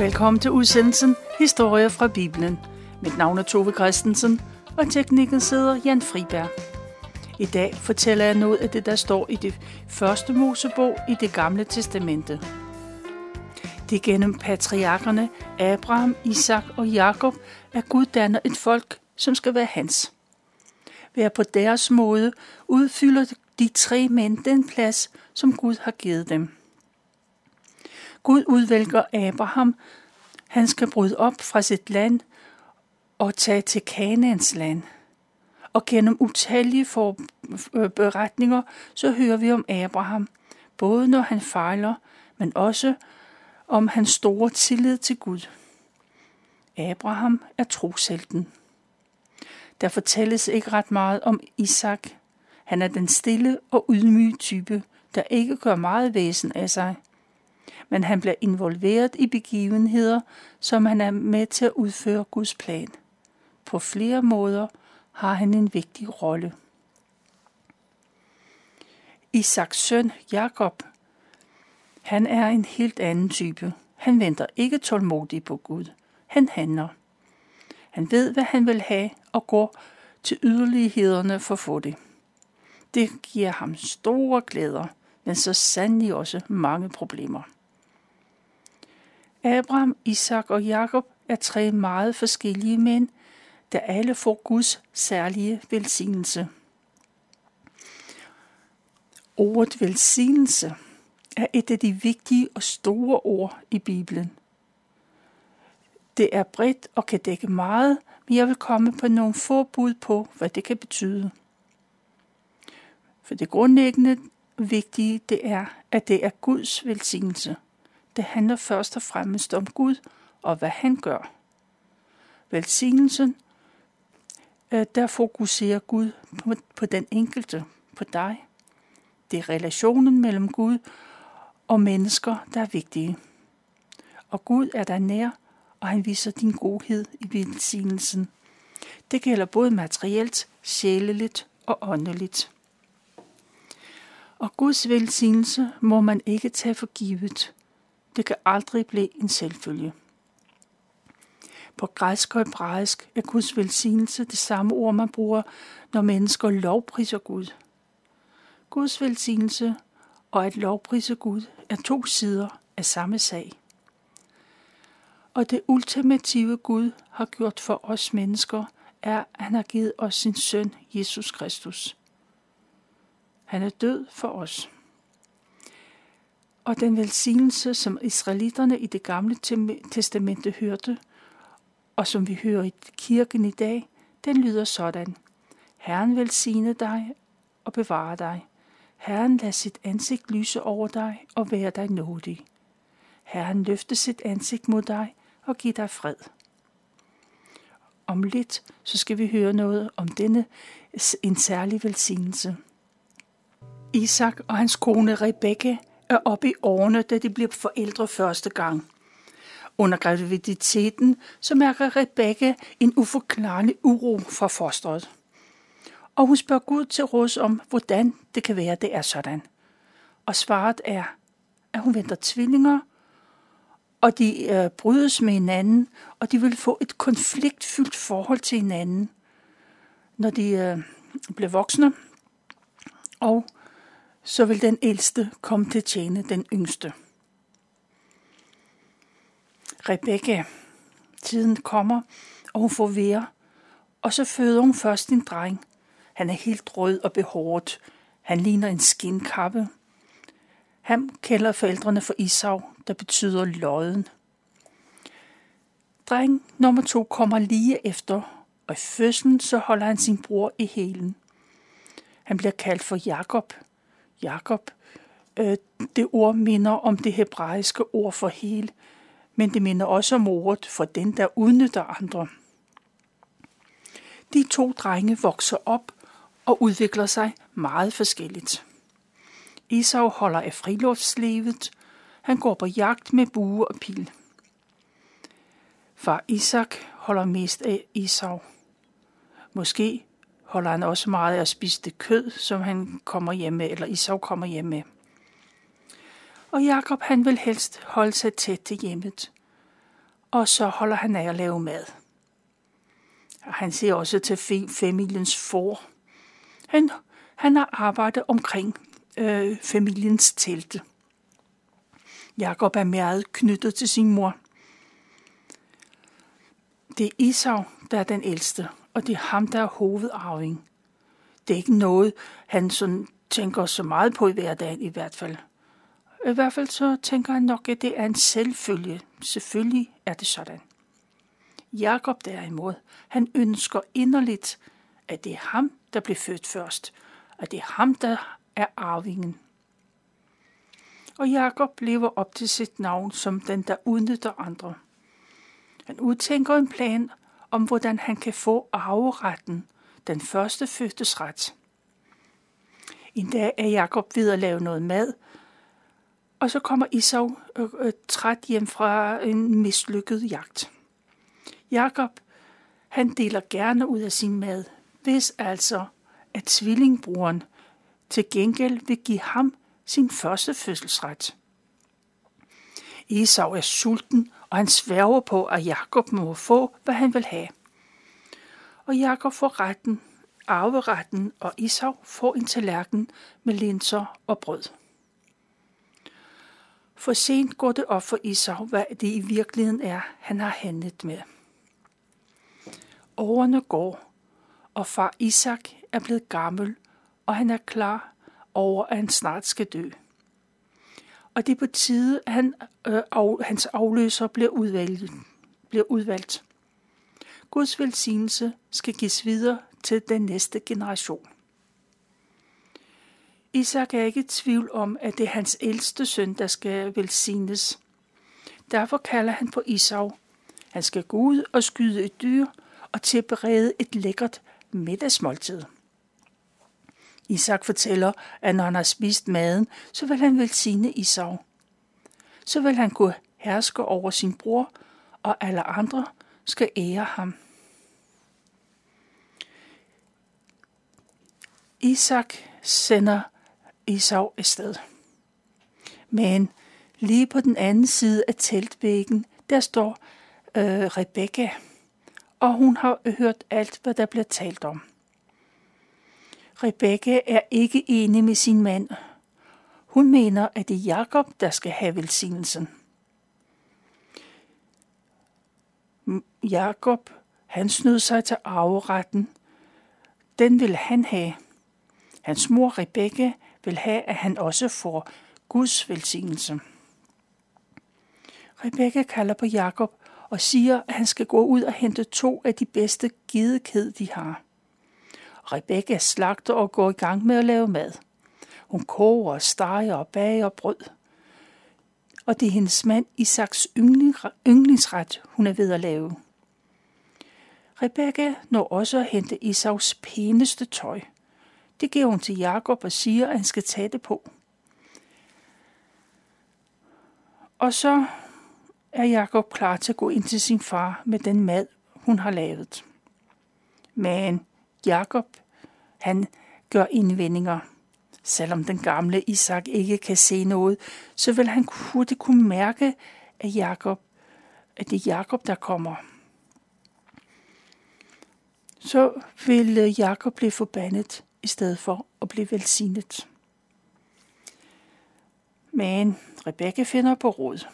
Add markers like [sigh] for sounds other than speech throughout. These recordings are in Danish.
Velkommen til udsendelsen Historier fra Bibelen. Mit navn er Tove Christensen, og teknikken sidder Jan Friberg. I dag fortæller jeg noget af det, der står i det første Mosebog i det gamle testamente. Det er gennem patriarkerne Abraham, Isak og Jakob, at Gud danner et folk, som skal være hans. Ved på deres måde udfylder de tre mænd den plads, som Gud har givet dem. Gud udvælger Abraham. Han skal bryde op fra sit land og tage til Kanaans land. Og gennem utallige for, øh, beretninger, så hører vi om Abraham, både når han fejler, men også om hans store tillid til Gud. Abraham er troshelten. Der fortælles ikke ret meget om Isak. Han er den stille og ydmyge type, der ikke gør meget væsen af sig. Men han bliver involveret i begivenheder, som han er med til at udføre Guds plan. På flere måder har han en vigtig rolle. Isaks søn Jakob, han er en helt anden type. Han venter ikke tålmodigt på Gud. Han handler. Han ved, hvad han vil have, og går til yderlighederne for at få det. Det giver ham store glæder, men så sandelig også mange problemer. Abraham, Isak og Jakob er tre meget forskellige mænd, der alle får Guds særlige velsignelse. Ordet velsignelse er et af de vigtige og store ord i Bibelen. Det er bredt og kan dække meget, men jeg vil komme på nogle få bud på, hvad det kan betyde. For det grundlæggende vigtige, det er, at det er Guds velsignelse. Det handler først og fremmest om Gud og hvad han gør. Velsignelsen, øh, der fokuserer Gud på, på den enkelte, på dig. Det er relationen mellem Gud og mennesker, der er vigtige. Og Gud er der nær, og han viser din godhed i velsignelsen. Det gælder både materielt, sjæleligt og åndeligt. Og Guds velsignelse må man ikke tage for givet. Det kan aldrig blive en selvfølge. På græsk og hebraisk er Guds velsignelse det samme ord, man bruger, når mennesker lovpriser Gud. Guds velsignelse og at lovprise Gud er to sider af samme sag. Og det ultimative Gud har gjort for os mennesker, er, at han har givet os sin søn, Jesus Kristus. Han er død for os. Og den velsignelse, som israelitterne i det gamle testamente hørte, og som vi hører i kirken i dag, den lyder sådan. Herren velsigne dig og bevare dig. Herren lad sit ansigt lyse over dig og være dig nådig. Herren løfte sit ansigt mod dig og give dig fred. Om lidt så skal vi høre noget om denne en særlig velsignelse. Isak og hans kone Rebekka er oppe i årene, da de bliver forældre første gang. Under graviditeten så mærker Rebecca en uforklarlig uro for fosteret. Og hun spørger Gud til råds om, hvordan det kan være, det er sådan. Og svaret er, at hun venter tvillinger, og de øh, brydes med hinanden, og de vil få et konfliktfyldt forhold til hinanden, når de øh, bliver voksne. Og så vil den ældste komme til at tjene den yngste. Rebecca, tiden kommer, og hun får være, og så føder hun først en dreng. Han er helt rød og behåret. Han ligner en skinkappe. Han kalder forældrene for Isau, der betyder lodden. Dreng nummer to kommer lige efter, og i fødslen så holder han sin bror i hælen. Han bliver kaldt for Jakob, Jakob. Øh, det ord minder om det hebraiske ord for hel, men det minder også om ordet for den, der udnytter andre. De to drenge vokser op og udvikler sig meget forskelligt. Esau holder af friluftslivet. Han går på jagt med bue og pil. Far Isak holder mest af Esau. Måske holder han også meget af at spise det kød, som han kommer hjem med, eller Isau kommer hjem med. Og Jakob han vil helst holde sig tæt til hjemmet. og så holder han af at lave mad. Og han ser også til familiens for. Han, han har arbejdet omkring øh, familiens telte. Jakob er meget knyttet til sin mor. Det er Isau, der er den ældste, og det er ham, der er hovedarving. Det er ikke noget, han sådan tænker så meget på i hverdagen i hvert fald. I hvert fald så tænker han nok, at det er en selvfølge. Selvfølgelig er det sådan. Jakob derimod, han ønsker inderligt, at det er ham, der blev født først, at det er ham, der er arvingen. Og Jakob lever op til sit navn som den, der udnytter andre. Han udtænker en plan om, hvordan han kan få arveretten, den første fødtes ret. En dag er Jakob ved at lave noget mad, og så kommer Isau øh, øh, træt hjem fra en mislykket jagt. Jakob, han deler gerne ud af sin mad, hvis altså, at tvillingbroren til gengæld vil give ham sin første fødselsret. Esau er sulten, og han sværger på, at Jakob må få, hvad han vil have. Og Jakob får retten, arveretten, og Isau får en tallerken med linser og brød. For sent går det op for Isau, hvad det i virkeligheden er, han har handlet med. Årene går, og far Isak er blevet gammel, og han er klar over, at han snart skal dø. Og det er på tide, at han, øh, af, hans afløser bliver udvalgt. Bliver udvalgt. Guds velsignelse skal gives videre til den næste generation. Isak er ikke i tvivl om, at det er hans ældste søn, der skal velsignes. Derfor kalder han på Isau. Han skal gå ud og skyde et dyr og tilberede et lækkert middagsmåltid. Isak fortæller, at når han har spist maden, så vil han velsigne Isau. Så vil han kunne herske over sin bror, og alle andre skal ære ham. Isak sender Isau afsted. Men lige på den anden side af teltvæggen, der står øh, Rebekka, og hun har hørt alt, hvad der bliver talt om. Rebekka er ikke enig med sin mand. Hun mener, at det er Jakob, der skal have velsignelsen. Jakob, han snød sig til arveretten. Den vil han have. Hans mor Rebekka vil have, at han også får Guds velsignelse. Rebekka kalder på Jakob og siger, at han skal gå ud og hente to af de bedste gedekæd, de har. Rebekka slagter og går i gang med at lave mad. Hun koger, steger og bager brød. Og det er hendes mand Isaks yndlingsret, hun er ved at lave. Rebekka når også at hente Isaks pæneste tøj. Det giver hun til Jakob og siger, at han skal tage det på. Og så er Jakob klar til at gå ind til sin far med den mad, hun har lavet. Men Jakob, han gør indvendinger. Selvom den gamle Isak ikke kan se noget, så vil han hurtigt kunne mærke, at, Jakob, at det er Jakob, der kommer. Så vil øh, Jakob blive forbandet i stedet for at blive velsignet. Men Rebekka finder på råd.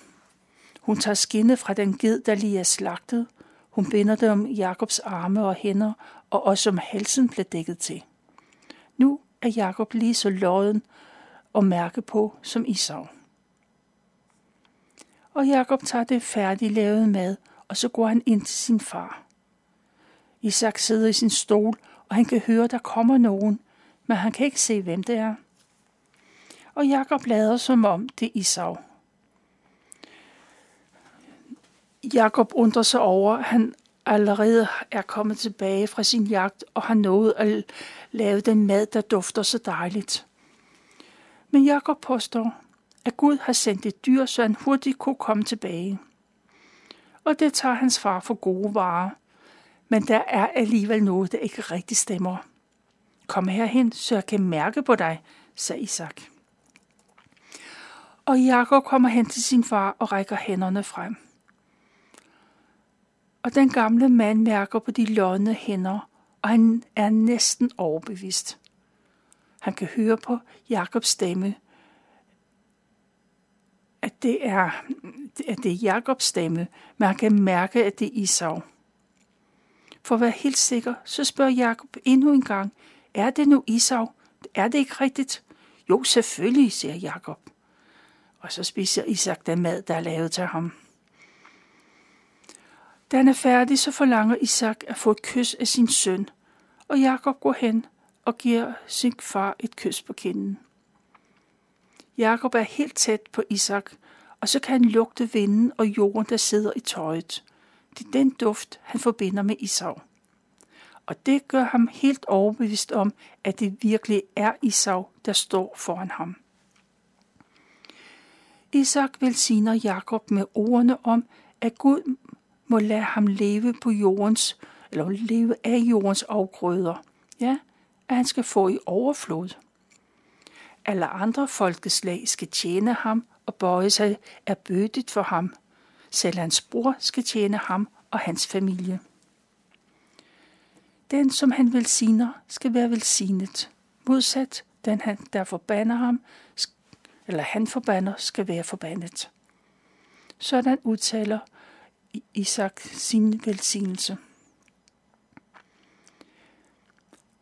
Hun tager skinnet fra den ged, der lige er slagtet. Hun binder det om Jakobs arme og hænder, og også om halsen blev dækket til. Er Jakob lige så lodden og mærke på som Isau. Og Jakob tager det færdigt mad, og så går han ind til sin far. Isak sidder i sin stol, og han kan høre, der kommer nogen, men han kan ikke se, hvem det er. Og Jakob lader som om det er Isau. Jakob undrer sig over, at han allerede er kommet tilbage fra sin jagt og har nået at lave den mad, der dufter så dejligt. Men Jakob påstår, at Gud har sendt et dyr, så han hurtigt kunne komme tilbage. Og det tager hans far for gode varer. Men der er alligevel noget, der ikke rigtig stemmer. Kom herhen, så jeg kan mærke på dig, sagde Isak. Og Jakob kommer hen til sin far og rækker hænderne frem. Og den gamle mand mærker på de lodne hænder, og han er næsten overbevist. Han kan høre på Jakobs stemme, at det er, at det er Jakobs stemme, men han kan mærke, at det er Isau. For at være helt sikker, så spørger Jakob endnu en gang, er det nu Isau? Er det ikke rigtigt? Jo, selvfølgelig, siger Jakob. Og så spiser Isak den mad, der er lavet til ham. Da han er færdig, så forlanger Isak at få et kys af sin søn, og Jakob går hen og giver sin far et kys på kinden. Jakob er helt tæt på Isak, og så kan han lugte vinden og jorden, der sidder i tøjet. Det er den duft, han forbinder med Isau. Og det gør ham helt overbevist om, at det virkelig er Isau, der står foran ham. Isak velsigner Jakob med ordene om, at Gud må lade ham leve på jordens, eller leve af jordens afgrøder. Ja, at han skal få i overflod. Alle andre folkeslag skal tjene ham og bøje sig er bødigt for ham. Selv hans bror skal tjene ham og hans familie. Den, som han velsigner, skal være velsignet. Modsat den, han, der forbander ham, eller han forbander, skal være forbandet. Sådan udtaler Isak sin velsignelse.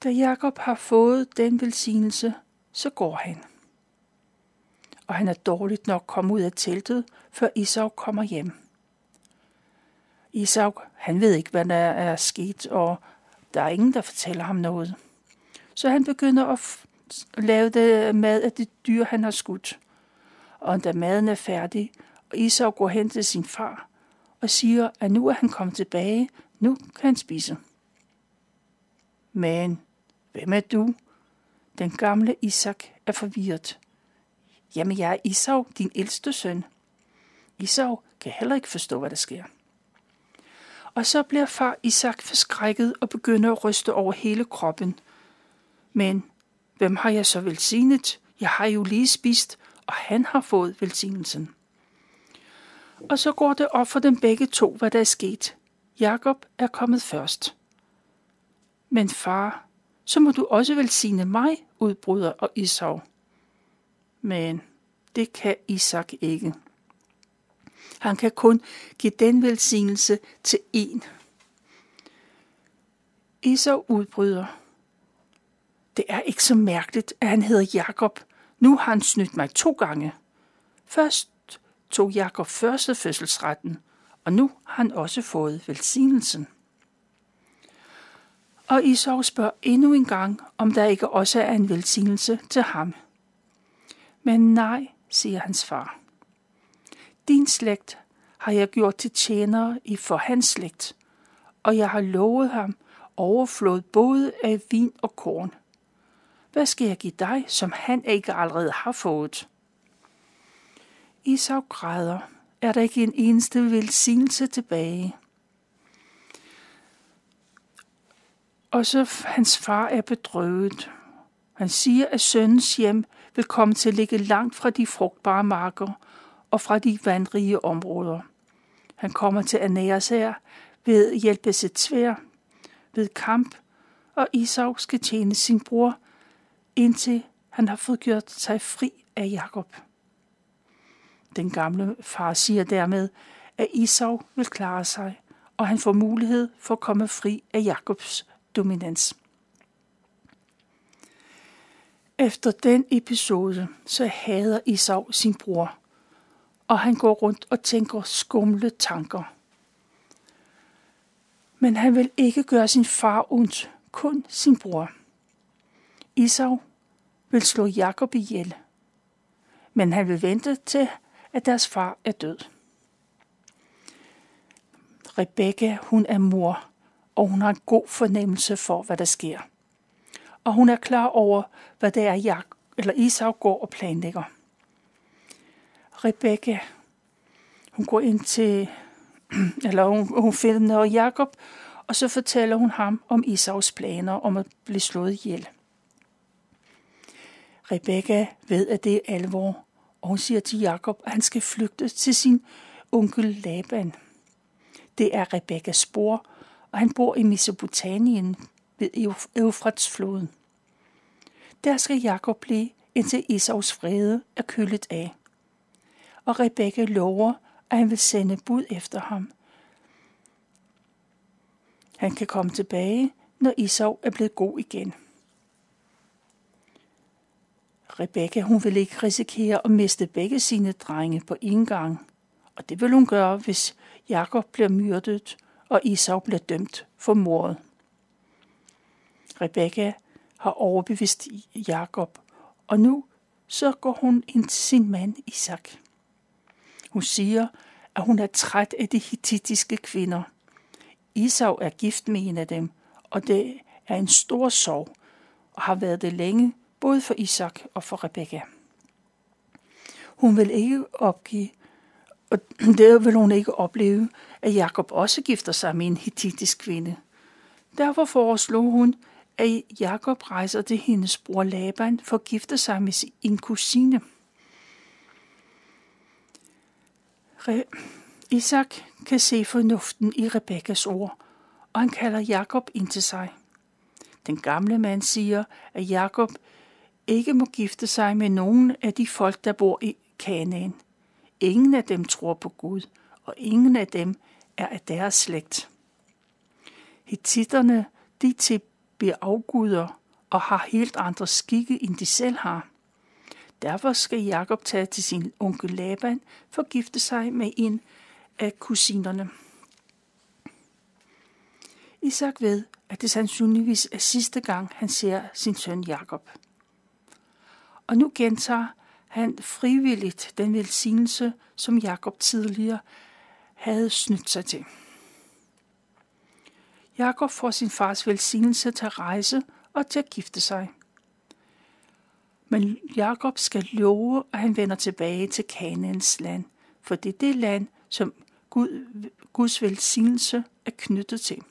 Da Jakob har fået den velsignelse, så går han. Og han er dårligt nok kommet ud af teltet, før Isak kommer hjem. Isak, han ved ikke, hvad der er sket, og der er ingen, der fortæller ham noget. Så han begynder at lave det mad af det dyr, han har skudt. Og da maden er færdig, og Isak går hen til sin far og siger, at nu er han kommet tilbage, nu kan han spise. Men hvem er du? Den gamle Isak er forvirret. Jamen, jeg er Isau, din ældste søn. Isau kan heller ikke forstå, hvad der sker. Og så bliver far Isak forskrækket og begynder at ryste over hele kroppen. Men hvem har jeg så velsignet? Jeg har jo lige spist, og han har fået velsignelsen. Og så går det op for dem begge to, hvad der er sket. Jakob er kommet først. Men far, så må du også velsigne mig, udbryder og Isau. Men det kan Isak ikke. Han kan kun give den velsignelse til en. Isau udbryder. Det er ikke så mærkeligt, at han hedder Jakob. Nu har han snydt mig to gange. Først tog Jakob første fødselsretten, og nu har han også fået velsignelsen. Og Isau spørger endnu en gang, om der ikke også er en velsignelse til ham. Men nej, siger hans far. Din slægt har jeg gjort til tjenere i for hans slægt, og jeg har lovet ham overflod både af vin og korn. Hvad skal jeg give dig, som han ikke allerede har fået? Isau græder. Er der ikke en eneste velsignelse tilbage? Og så hans far er bedrøvet. Han siger, at sønnens hjem vil komme til at ligge langt fra de frugtbare marker og fra de vandrige områder. Han kommer til at nære sig ved hjælpe sit svær, ved kamp, og Isau skal tjene sin bror, indtil han har fået gjort sig fri af Jakob. Den gamle far siger dermed, at Isau vil klare sig, og han får mulighed for at komme fri af Jakobs dominans. Efter den episode, så hader Isau sin bror, og han går rundt og tænker skumle tanker. Men han vil ikke gøre sin far ondt, kun sin bror. Isau vil slå Jakob ihjel, men han vil vente til, at deres far er død. Rebekka, hun er mor, og hun har en god fornemmelse for, hvad der sker. Og hun er klar over, hvad det er, Jak eller Isau går og planlægger. Rebekka, hun går ind til, [clears throat] eller hun, hun finder Jakob, og så fortæller hun ham om Isaus planer om at blive slået ihjel. Rebekka ved, at det er alvor, og hun siger til Jakob, at han skal flygte til sin onkel Laban. Det er Rebekkas spor, og han bor i Mesopotamien ved Eufratsfloden. Der skal Jakob blive, indtil Esau's frede er kølet af. Og Rebekka lover, at han vil sende bud efter ham. Han kan komme tilbage, når Esau er blevet god igen. Rebekka, hun ville ikke risikere at miste begge sine drenge på en gang. Og det vil hun gøre, hvis Jakob bliver myrdet, og Isau bliver dømt for mordet. Rebekka har overbevist Jakob, og nu så går hun ind til sin mand Isak. Hun siger, at hun er træt af de hittitiske kvinder. Isau er gift med en af dem, og det er en stor sorg, og har været det længe, både for Isak og for Rebekka. Hun vil ikke opgive, og [clears throat] det vil hun ikke opleve, at Jakob også gifter sig med en hittitisk kvinde. Derfor foreslog hun, at Jakob rejser til hendes bror Laban for at gifte sig med sin kusine. Re- Isak kan se fornuften i Rebekkas ord, og han kalder Jakob ind til sig. Den gamle mand siger, at Jakob ikke må gifte sig med nogen af de folk, der bor i Kanaan. Ingen af dem tror på Gud, og ingen af dem er af deres slægt. Hittitterne, de tilbeder afguder og har helt andre skikke, end de selv har. Derfor skal Jakob tage til sin onkel Laban for at gifte sig med en af kusinerne. Isak ved, at det sandsynligvis er sidste gang, han ser sin søn Jakob. Og nu gentager han frivilligt den velsignelse, som Jakob tidligere havde snydt sig til. Jakob får sin fars velsignelse til at rejse og til at gifte sig. Men Jakob skal love, at han vender tilbage til Kanaans land, for det er det land, som Gud, Guds velsignelse er knyttet til.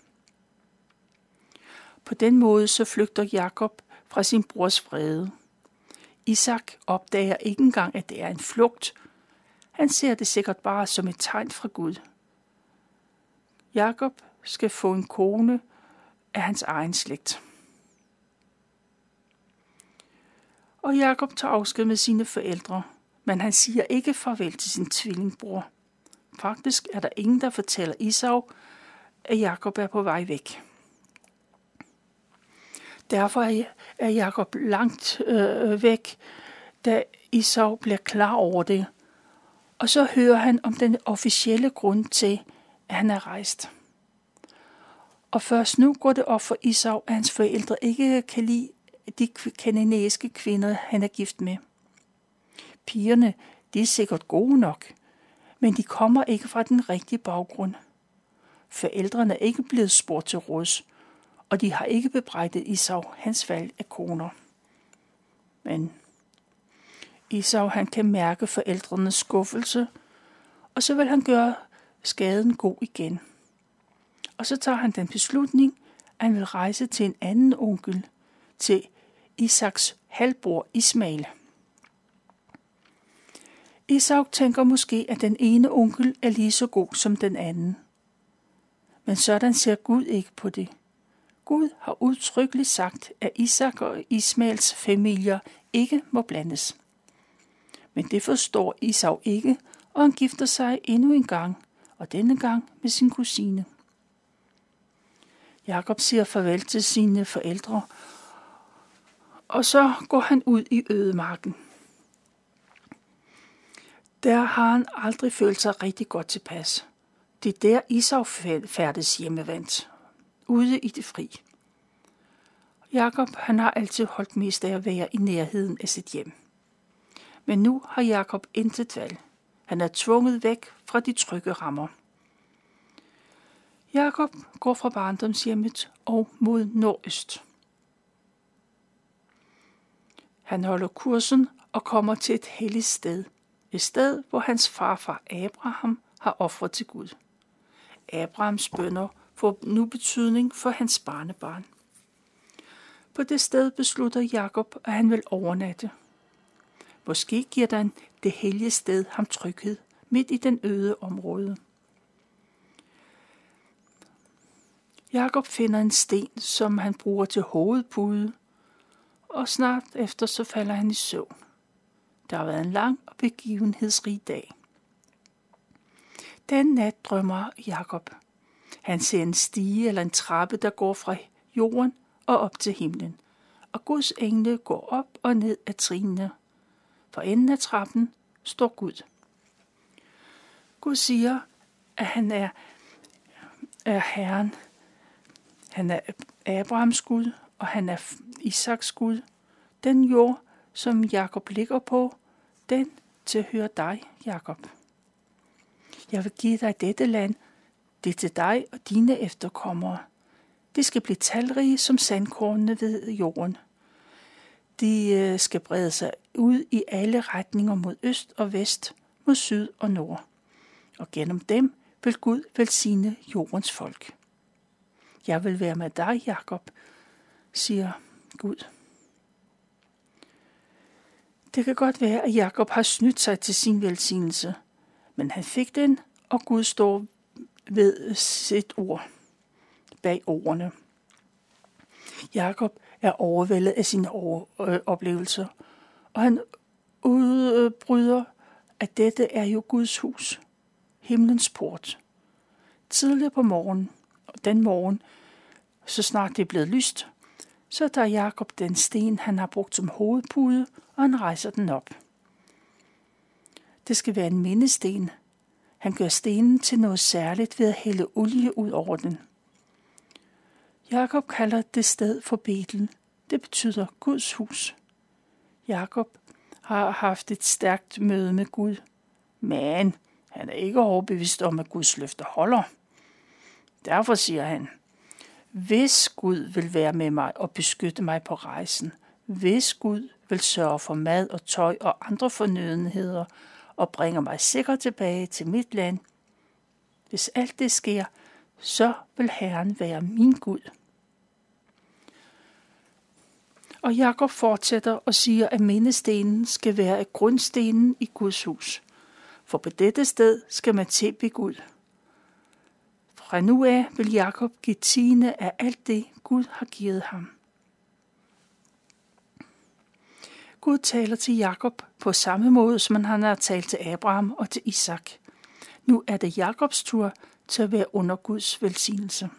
På den måde så flygter Jakob fra sin brors vrede. Isak opdager ikke engang, at det er en flugt. Han ser det sikkert bare som et tegn fra Gud. Jakob skal få en kone af hans egen slægt. Og Jakob tager afsked med sine forældre, men han siger ikke farvel til sin tvillingbror. Faktisk er der ingen, der fortæller Isau, at Jakob er på vej væk. Derfor er Jakob langt øh, væk, da Isau bliver klar over det. Og så hører han om den officielle grund til, at han er rejst. Og først nu går det op for Isau, at hans forældre ikke kan lide de kananæiske kvinder, han er gift med. Pigerne, de er sikkert gode nok, men de kommer ikke fra den rigtige baggrund. Forældrene er ikke blevet spurgt til råds, og de har ikke bebrejdet Isau hans valg af koner. Men Isau han kan mærke forældrenes skuffelse, og så vil han gøre skaden god igen. Og så tager han den beslutning, at han vil rejse til en anden onkel, til Isaks halvbror Ismail. Isak tænker måske, at den ene onkel er lige så god som den anden. Men sådan ser Gud ikke på det. Gud har udtrykkeligt sagt, at Isak og Ismaels familier ikke må blandes. Men det forstår Isau ikke, og han gifter sig endnu en gang, og denne gang med sin kusine. Jakob siger farvel til sine forældre, og så går han ud i ødemarken. Der har han aldrig følt sig rigtig godt tilpas. Det er der Isau færdes hjemmevandt, ude i det fri. Jakob han har altid holdt mest af at være i nærheden af sit hjem. Men nu har Jakob intet valg. Han er tvunget væk fra de trygge rammer. Jakob går fra barndomshjemmet og mod nordøst. Han holder kursen og kommer til et helligt sted. Et sted, hvor hans farfar Abraham har offret til Gud. Abrahams bønder får nu betydning for hans barnebarn. På det sted beslutter Jakob, at han vil overnatte. Måske giver den det hellige sted ham tryghed midt i den øde område. Jakob finder en sten, som han bruger til hovedpude, og snart efter så falder han i søvn. Der har været en lang og begivenhedsrig dag. Den nat drømmer Jakob. Han ser en stige eller en trappe, der går fra jorden og op til himlen, og Guds engle går op og ned af trinene. For enden af trappen står Gud. Gud siger, at han er, er Herren. Han er Abrahams Gud, og han er Isaks Gud. Den jord, som Jakob ligger på, den tilhører dig, Jakob. Jeg vil give dig dette land, det er til dig og dine efterkommere. Det skal blive talrige som sandkornene ved jorden. De øh, skal brede sig ud i alle retninger mod øst og vest, mod syd og nord. Og gennem dem vil Gud velsigne jordens folk. Jeg vil være med dig, Jakob, siger Gud. Det kan godt være, at Jakob har snydt sig til sin velsignelse, men han fik den, og Gud står ved sit ord bag ordene. Jakob er overvældet af sine øh, oplevelser, og han udbryder, at dette er jo Guds hus, himlens port. Tidligere på morgen, og den morgen, så snart det er blevet lyst, så tager Jakob den sten, han har brugt som hovedpude, og han rejser den op. Det skal være en mindesten. Han gør stenen til noget særligt ved at hælde olie ud over den. Jakob kalder det sted for Betel. Det betyder Guds hus. Jakob har haft et stærkt møde med Gud, men han er ikke overbevist om, at Guds løfter holder. Derfor siger han, hvis Gud vil være med mig og beskytte mig på rejsen, hvis Gud vil sørge for mad og tøj og andre fornødenheder og bringer mig sikkert tilbage til mit land, hvis alt det sker, så vil Herren være min Gud. Og Jakob fortsætter og siger, at mindestenen skal være grundstenen i Guds hus. For på dette sted skal man tilbe Gud. Fra nu af vil Jakob give tiende af alt det, Gud har givet ham. Gud taler til Jakob på samme måde, som han har talt til Abraham og til Isak. Nu er det Jakobs tur til at være under Guds velsignelse.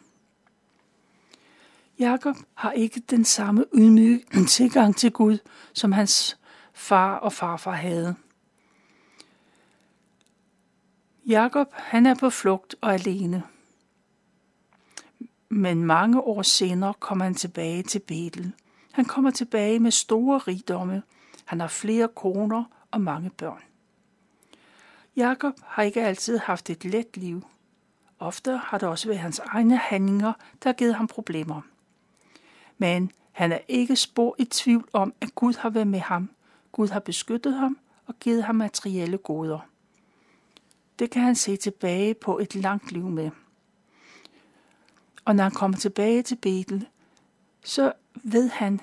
Jakob har ikke den samme ydmyge tilgang til Gud, som hans far og farfar havde. Jakob, han er på flugt og alene. Men mange år senere kommer han tilbage til Betel. Han kommer tilbage med store rigdomme. Han har flere koner og mange børn. Jakob har ikke altid haft et let liv. Ofte har det også været hans egne handlinger, der har givet ham problemer. Men han er ikke spor i tvivl om, at Gud har været med ham. Gud har beskyttet ham og givet ham materielle goder. Det kan han se tilbage på et langt liv med. Og når han kommer tilbage til Betel, så ved han,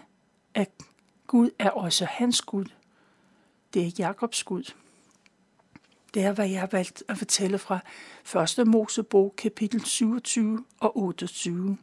at Gud er også hans Gud. Det er Jakobs Gud. Det er, hvad jeg har valgt at fortælle fra 1. Mosebog, kapitel 27 og 28.